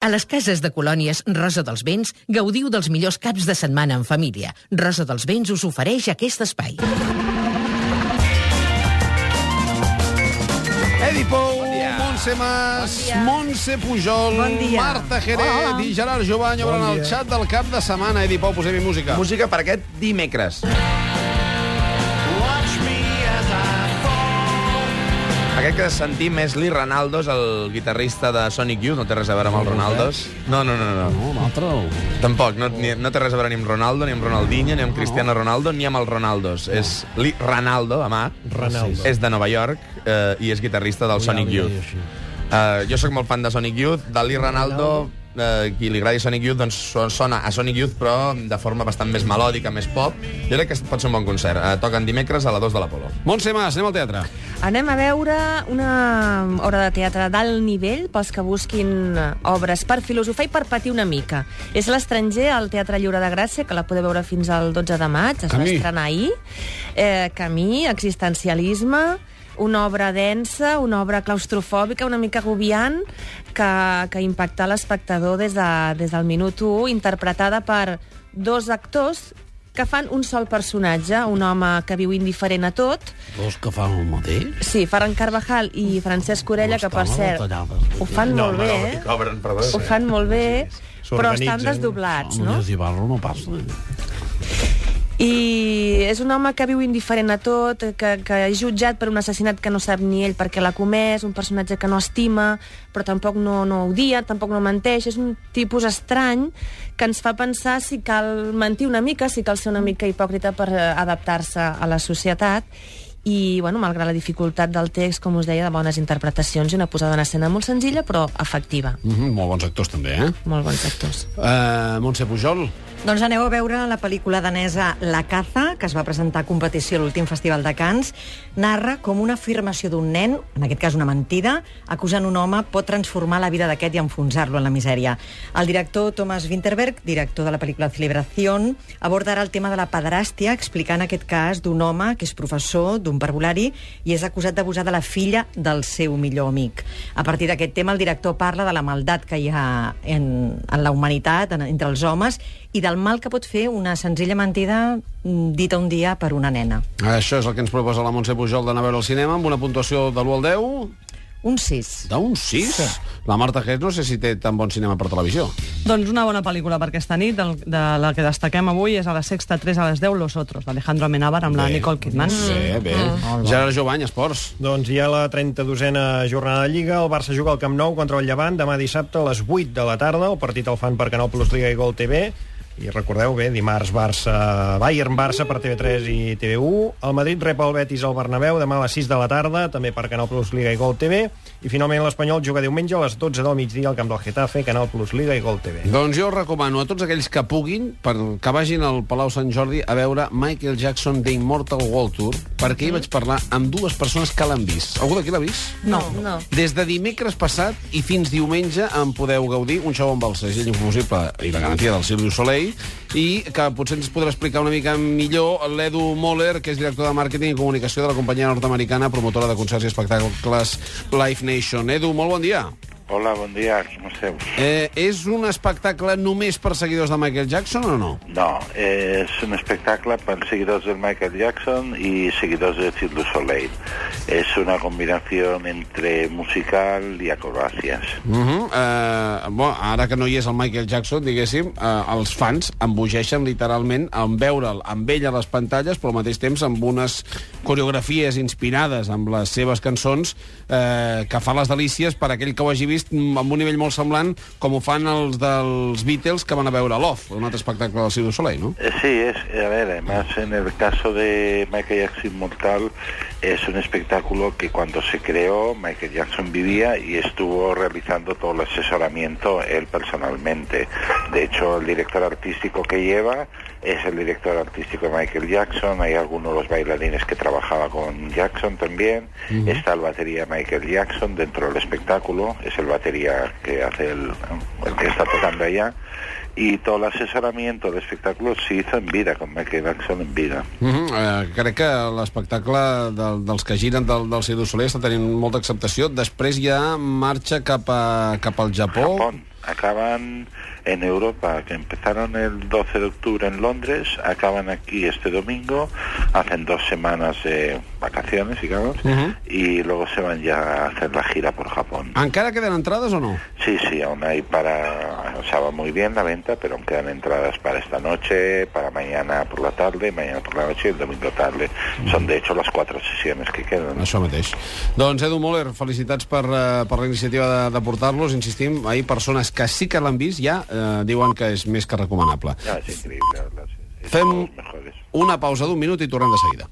A les cases de colònies Rosa dels Vents gaudiu dels millors caps de setmana en família. Rosa dels Vents us ofereix aquest espai. Edi Pou, Bon. Montse Mas, Montse Pujol, Bon dia. Marta Jerez i Gerard Jovany obren el xat del cap de setmana. Edi Pou, posem-hi música. Música per aquest dimecres. Aquest que sentim és Lee Ronaldos, el guitarrista de Sonic Youth. No té res a veure amb els Ronaldos. No, no, no. no. No, l'altre... Tampoc, no, ni, no té res a veure ni amb Ronaldo, ni amb Ronaldinho, ni amb Cristiano Ronaldo, ni amb els Ronaldos. És Lee Ronaldo, A. Ronaldo. És de Nova York eh, i és guitarrista del Sonic Youth. Uh, jo sóc molt fan de Sonic Youth, de Lee Ronaldo, uh, qui li agradi Sonic Youth, doncs so- sona a Sonic Youth, però de forma bastant més melòdica, més pop. Jo crec que pot ser un bon concert. Uh, toquen dimecres a la 2 de l'Apolo. Montse Mas, anem al teatre. Anem a veure una obra de teatre d'alt nivell pels que busquin eh, obres per filosofar i per patir una mica. És l'estranger al Teatre Lliure de Gràcia, que la podeu veure fins al 12 de maig, es va Camí. estrenar ahir. Eh, camí, existencialisme, una obra densa, una obra claustrofòbica, una mica agobiant, que, que impacta l'espectador des, de, des del minut 1, interpretada per dos actors que fan un sol personatge, un home que viu indiferent a tot, Dos que fan el mateix? Sí, Ferran Carvajal i Francesc Orella, que per cert, ho fan No, molt home, bé, no, eh? Cobren, perdó. Ho fan molt bé, però estan desdoblats, no? Només Ibarro no passa. I és un home que viu indiferent a tot, que, que és jutjat per un assassinat que no sap ni ell perquè l'ha comès, un personatge que no estima, però tampoc no, no odia, tampoc no menteix. És un tipus estrany que ens fa pensar si cal mentir una mica, si cal ser una mica hipòcrita per eh, adaptar-se a la societat i, bueno, malgrat la dificultat del text, com us deia, de bones interpretacions i una posada en escena molt senzilla, però efectiva. Mm -hmm, molt bons actors, també, eh? Molt bons actors. Uh, Montse Pujol, Doncs aneu a veure la pel·lícula danesa La caza, que es va presentar a competició a l'últim Festival de Cants. Narra com una afirmació d'un nen, en aquest cas una mentida, acusant un home, pot transformar la vida d'aquest i enfonsar-lo en la misèria. El director Thomas Winterberg, director de la pel·lícula Celebración, abordarà el tema de la pederàstia, explicant aquest cas d'un home que és professor d'un parvulari i és acusat d'abusar de la filla del seu millor amic. A partir d'aquest tema, el director parla de la maldat que hi ha en, en la humanitat, en, entre els homes, i del mal que pot fer una senzilla mentida mm, dita un dia per una nena. això és el que ens proposa la Montse Pujol d'anar a veure al cinema amb una puntuació de l'1 al 10 Un 6. d'un 6. Sí. La Marta Gés no sé si té tan bon cinema per televisió. Doncs una bona pel·lícula per aquesta nit, del, de la que destaquem avui és a la sexta 3 a les 10, Los Otros, d'Alejandro Amenábar amb la Bé. Nicole Kidman. Bé, bé. Gerard Jovany, esports. Doncs hi ha la 32a jornada de Lliga. El Barça juga al Camp Nou contra el Llevant demà dissabte a les 8 de la tarda. El partit el fan per Canal Plus Liga i Gol TV. I recordeu bé, dimarts Barça, Bayern-Barça per TV3 i TV1. El Madrid rep el Betis al Bernabéu demà a les 6 de la tarda, també per Canal Plus Liga i Gol TV. I finalment l'Espanyol juga diumenge a les 12 del migdia al camp del Getafe, Canal Plus Liga i Gol TV. Doncs jo recomano a tots aquells que puguin per, que vagin al Palau Sant Jordi a veure Michael Jackson The Immortal World Tour, perquè hi vaig parlar amb dues persones que l'han vist. Algú d'aquí l'ha vist? No, no. Des de dimecres passat i fins diumenge en podeu gaudir un show amb el segell infomusible i la garantia del Silvio Soleil i que potser ens podrà explicar una mica millor l'Edu Moller, que és director de màrqueting i comunicació de la companyia nord-americana promotora de concerts i espectacles Live Nation. Edu, molt bon dia. Hola, bon dia, com esteu? Eh, és un espectacle només per seguidors de Michael Jackson o no? No, és un espectacle per seguidors del Michael Jackson i seguidors de Cirque du Soleil. És una combinació entre musical i acrobàcies. Uh -huh. eh, bon, ara que no hi és el Michael Jackson, diguéssim, eh, els fans embogeixen literalment en veure'l amb ell a les pantalles, però al mateix temps amb unes coreografies inspirades amb les seves cançons eh, que fa les delícies per aquell que ho hagi vist mm, amb un nivell molt semblant com ho fan els dels Beatles que van a veure Love, un altre espectacle del Cirque du Soleil, no? Eh, Sí, es, a ver, además en el caso de Michael Jackson Mortal es un espectáculo que cuando se creó Michael Jackson vivía y estuvo realizando todo el asesoramiento él personalmente. De hecho, el director artístico que lleva es el director artístico de Michael Jackson, hay algunos de los bailarines que trabajaba con Jackson también, está el batería Michael Jackson dentro del espectáculo, es el batería que hace el, el que está tocando allá y todo el asesoramiento del espectáculo se hizo en vida, con Michael Jackson en vida. Uh -huh. eh, crec que l'espectacle del, dels que giren del, del Cirque du Soleil està tenint molta acceptació. Després ja marxa cap, a, cap al Japó. Japón. Acaban en Europa, que empezaron el 12 de octubre en Londres, acaban aquí este domingo, hacen dos semanas de vacaciones, digamos, Ujú. y luego se van ya a hacer la gira por Japón. Encara queden entrades o no? Sí, sí, aún hay para, o sea, va muy bien la venta, pero aún quedan entradas para esta noche, para mañana por la tarde, mañana por la noche y el domingo tarde. Son de hecho las cuatro sesiones que quedan. Això mateix. Doncs Edu Moller, felicitats per, eh, per la iniciativa de, de portar-los. Insistim, ahir persones que sí que l'han vist ja eh, diuen que és més que recomanable. Ya, es increíble, la verdad, sí, sí, Fem una pausa d'un minut i tornem de seguida.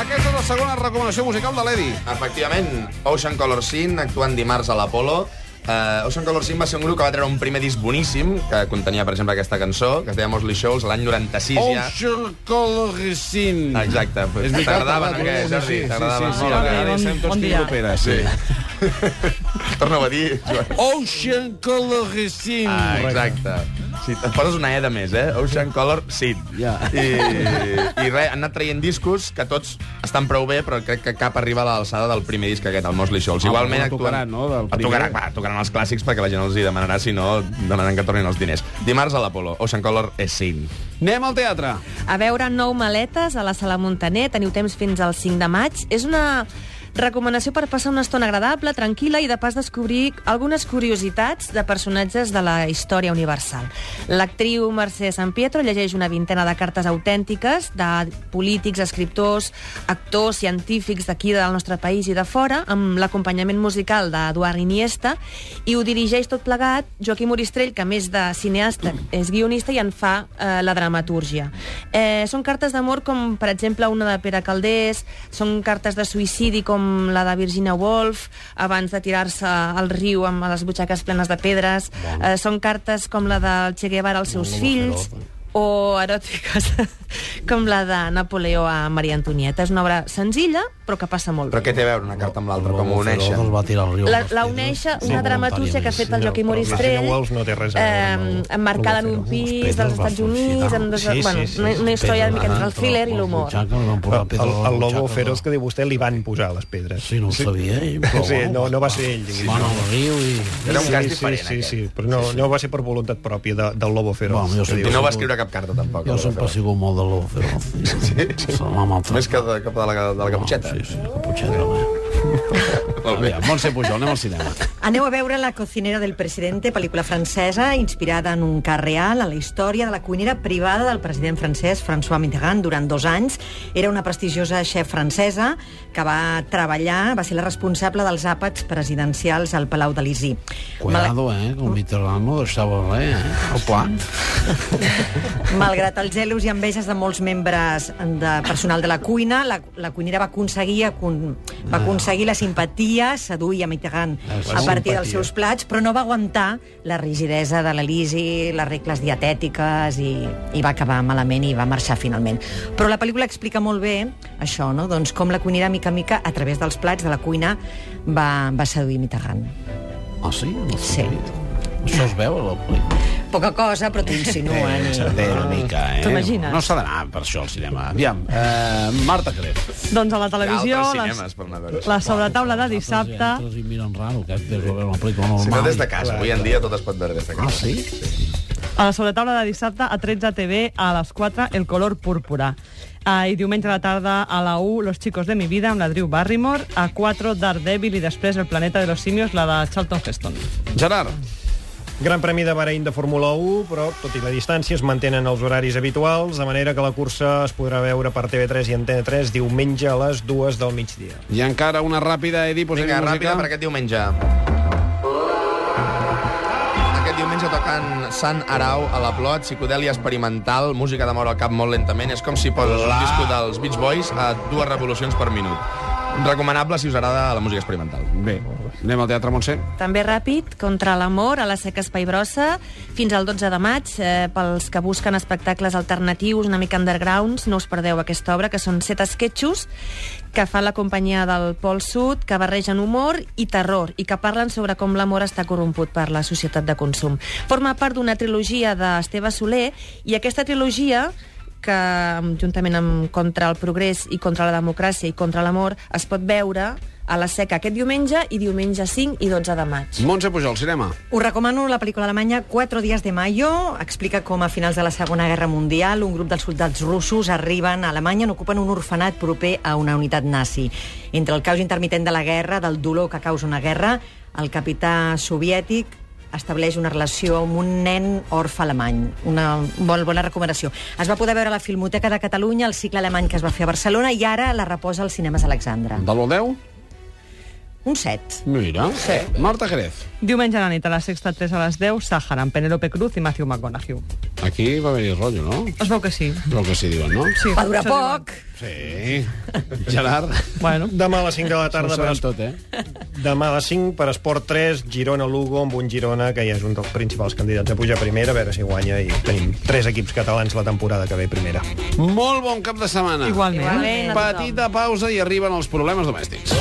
Aquesta és la segona recomanació musical de l'Edi. Efectivament, Ocean Color Scene, actuant dimarts a l'Apolo. Uh, Ocean Color Scene va ser un grup que va treure un primer disc boníssim, que contenia, per exemple, aquesta cançó, que es deia Mosley Shoals, l'any 96 ja. Ocean Colorecin. Exacte. És veritat, T'agradava, parlat, no, aquest, sí, Jordi? sí, T'agradava sí, sí, molt, sí, eh? ara Bon- som tots bon dia. piroperes, sí. Torna-ho a dir, Joan. Ocean Colorecin. Ah, exacte. Sí, et poses una E de més, eh? Ocean Color Scene. Ja. I, I res, han anat traient discos que tots estan prou bé, però crec que cap arriba a l'alçada del primer disc aquest, el Mosley Shoals. Ah, Igualment però tocaran, no, del El primer? Tocaran, va, tocaran els clàssics perquè la gent els hi demanarà, si no, demanaran que tornin els diners. Dimarts a l'Apolo, Ocean Color Scene. Anem al teatre. A veure nou maletes a la Sala Montaner. Teniu temps fins al 5 de maig. És una recomanació per passar una estona agradable, tranquil·la i de pas descobrir algunes curiositats de personatges de la història universal. L'actriu Mercè San Pietro llegeix una vintena de cartes autèntiques de polítics, escriptors, actors, científics d'aquí del nostre país i de fora, amb l'acompanyament musical d'Eduard Iniesta, i ho dirigeix tot plegat Joaquim Oristrell, que més de cineasta és guionista i en fa eh, la dramatúrgia. Eh, són cartes d'amor com, per exemple, una de Pere Caldés, són cartes de suïcidi com la de Virginia Woolf, abans de tirar-se al riu amb les butxaques plenes de pedres. Eh, són cartes com la del Che Guevara als seus fills, o eròtiques com la de Napoleó a Maria Antonieta. És una obra senzilla, però que passa molt Però bé. què té a veure una carta amb l'altra? Com ho uneixen? Els va tirar al riu. La, la Sí, una dramatúrgia que ha fet el Joaquim Oristrell, no té res a veure eh, emmarcada en un pis dels Estats Units, amb dos, Sí, sí, bueno, sí, una, sí, una història Pedres, mica entre el thriller i l'humor. El, el Lobo Feroz que diu vostè li van posar les pedres. Sí, no ho sabia ell. Però, Sí, no, no va ser ell. Van al riu i... Era un cas sí, diferent, sí, sí, però no, no va ser per voluntat pròpia de, del Lobo Feroz. Bueno, no va escriure cap carta, tampoc. Jo sempre he sigut molt de Lobo Feroz. Sí? Se m'ha maltractat. Més que de, cap de la, de la caputxeta. Sí, sí, caputxeta. bé. Molt bé. Montse Pujol, anem al cinema. Aneu a veure La cocinera del presidente, pel·lícula francesa inspirada en un cas real a la història de la cuinera privada del president francès François Mitterrand durant dos anys. Era una prestigiosa chef francesa que va treballar, va ser la responsable dels àpats presidencials al Palau d'Elysí. Cuidado, eh? Que el Mitterrand no deixava res, eh? El plat. Malgrat els gelos i enveges de molts membres de personal de la cuina, la, la cuinera va aconseguir, acon, va aconseguir la simpatia, seduir a Mitterrand La a partir dels seus plats, però no va aguantar la rigidesa de l'Elisi, les regles dietètiques, i, i va acabar malament i va marxar finalment. Però la pel·lícula explica molt bé això, no? doncs com la cuinera, mica a mica, a través dels plats de la cuina, va, va seduir Mitterrand. Ah, sí? No Sí. Això es veu a la pel·lícula. Poca cosa, però t'ho insinuen. I... Té una mica, eh? T'ho imagines? No s'ha d'anar per això al cinema. Aviam, eh, Marta Cref. Doncs a la televisió, les, cinemes per anar a veure. la sobretaula de dissabte... Entres i miren raro, que has de veure una pel·lícula normal. Si no des de casa, avui en dia tot es pot veure des de casa. Ah, sí? A la sobretaula de dissabte, a 13 TV, a les 4, El color púrpura. Uh, I diumenge a la tarda, a la 1, Los chicos de mi vida, amb la Drew Barrymore. A 4, Daredevil i després El planeta de los simios, la de Charlton Heston. Gerard. Gran Premi de Bahrein de Fórmula 1, però, tot i la distància, es mantenen els horaris habituals, de manera que la cursa es podrà veure per TV3 i Antena 3 diumenge a les 2 del migdia. I encara una ràpida, Edi, posem Vinga, música. ràpida per aquest diumenge. Aquest diumenge toquen Sant Arau a la Plot, psicodèlia experimental, música de moure el cap molt lentament. És com si poses un disco dels Beach Boys a dues revolucions per minut. Recomanable si us agrada la música experimental. Bé, anem al Teatre Montse. També ràpid, contra l'amor, a la Seca Espai Brossa, fins al 12 de maig, eh, pels que busquen espectacles alternatius, una mica undergrounds, no us perdeu aquesta obra, que són set esquetxos que fa la companyia del Pol Sud, que barregen humor i terror, i que parlen sobre com l'amor està corromput per la societat de consum. Forma part d'una trilogia d'Esteve Soler, i aquesta trilogia que juntament amb Contra el progrés i contra la democràcia i contra l'amor es pot veure a la seca aquest diumenge i diumenge 5 i 12 de maig. Montse Pujol, cinema. Us recomano la pel·lícula alemanya Cuatro días de mayo. Explica com a finals de la Segona Guerra Mundial un grup dels soldats russos arriben a Alemanya i ocupen un orfenat proper a una unitat nazi. Entre el caos intermitent de la guerra, del dolor que causa una guerra, el capità soviètic estableix una relació amb un nen orfe alemany. Una molt bona recomanació. Es va poder veure a la Filmoteca de Catalunya, el cicle alemany que es va fer a Barcelona, i ara la reposa als cinemes Alexandra. Del 1 al 10? Un 7. Mira. Sí. Marta Jerez. Diumenge a la nit a la Sexta 3 a les 10, Sàhara, amb Penélope Cruz i Matthew McConaughey. Aquí va haver-hi rotllo, no? Es veu que sí. El que sí diuen, no? sí Va durar poc. Sí. Gerard. Bueno, Demà a les 5 de la tarda... Per tot, eh? Demà a les 5 per Esport 3, Girona-Lugo, amb un Girona que ja és un dels principals candidats a pujar a primera, a veure si guanya, i tenim tres equips catalans la temporada que ve primera. Molt bon cap de setmana. igualment. Igualment. Petita pausa i arriben els problemes domèstics.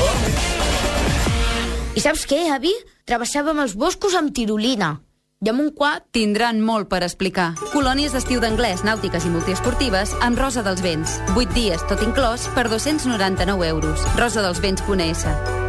I saps què, avi? Travessàvem els boscos amb tirolina. I amb un quad Tindran molt per explicar. Colònies d'estiu d'anglès, nàutiques i multiesportives amb Rosa dels Vents. 8 dies, tot inclòs, per 299 euros. rosadelsvents.es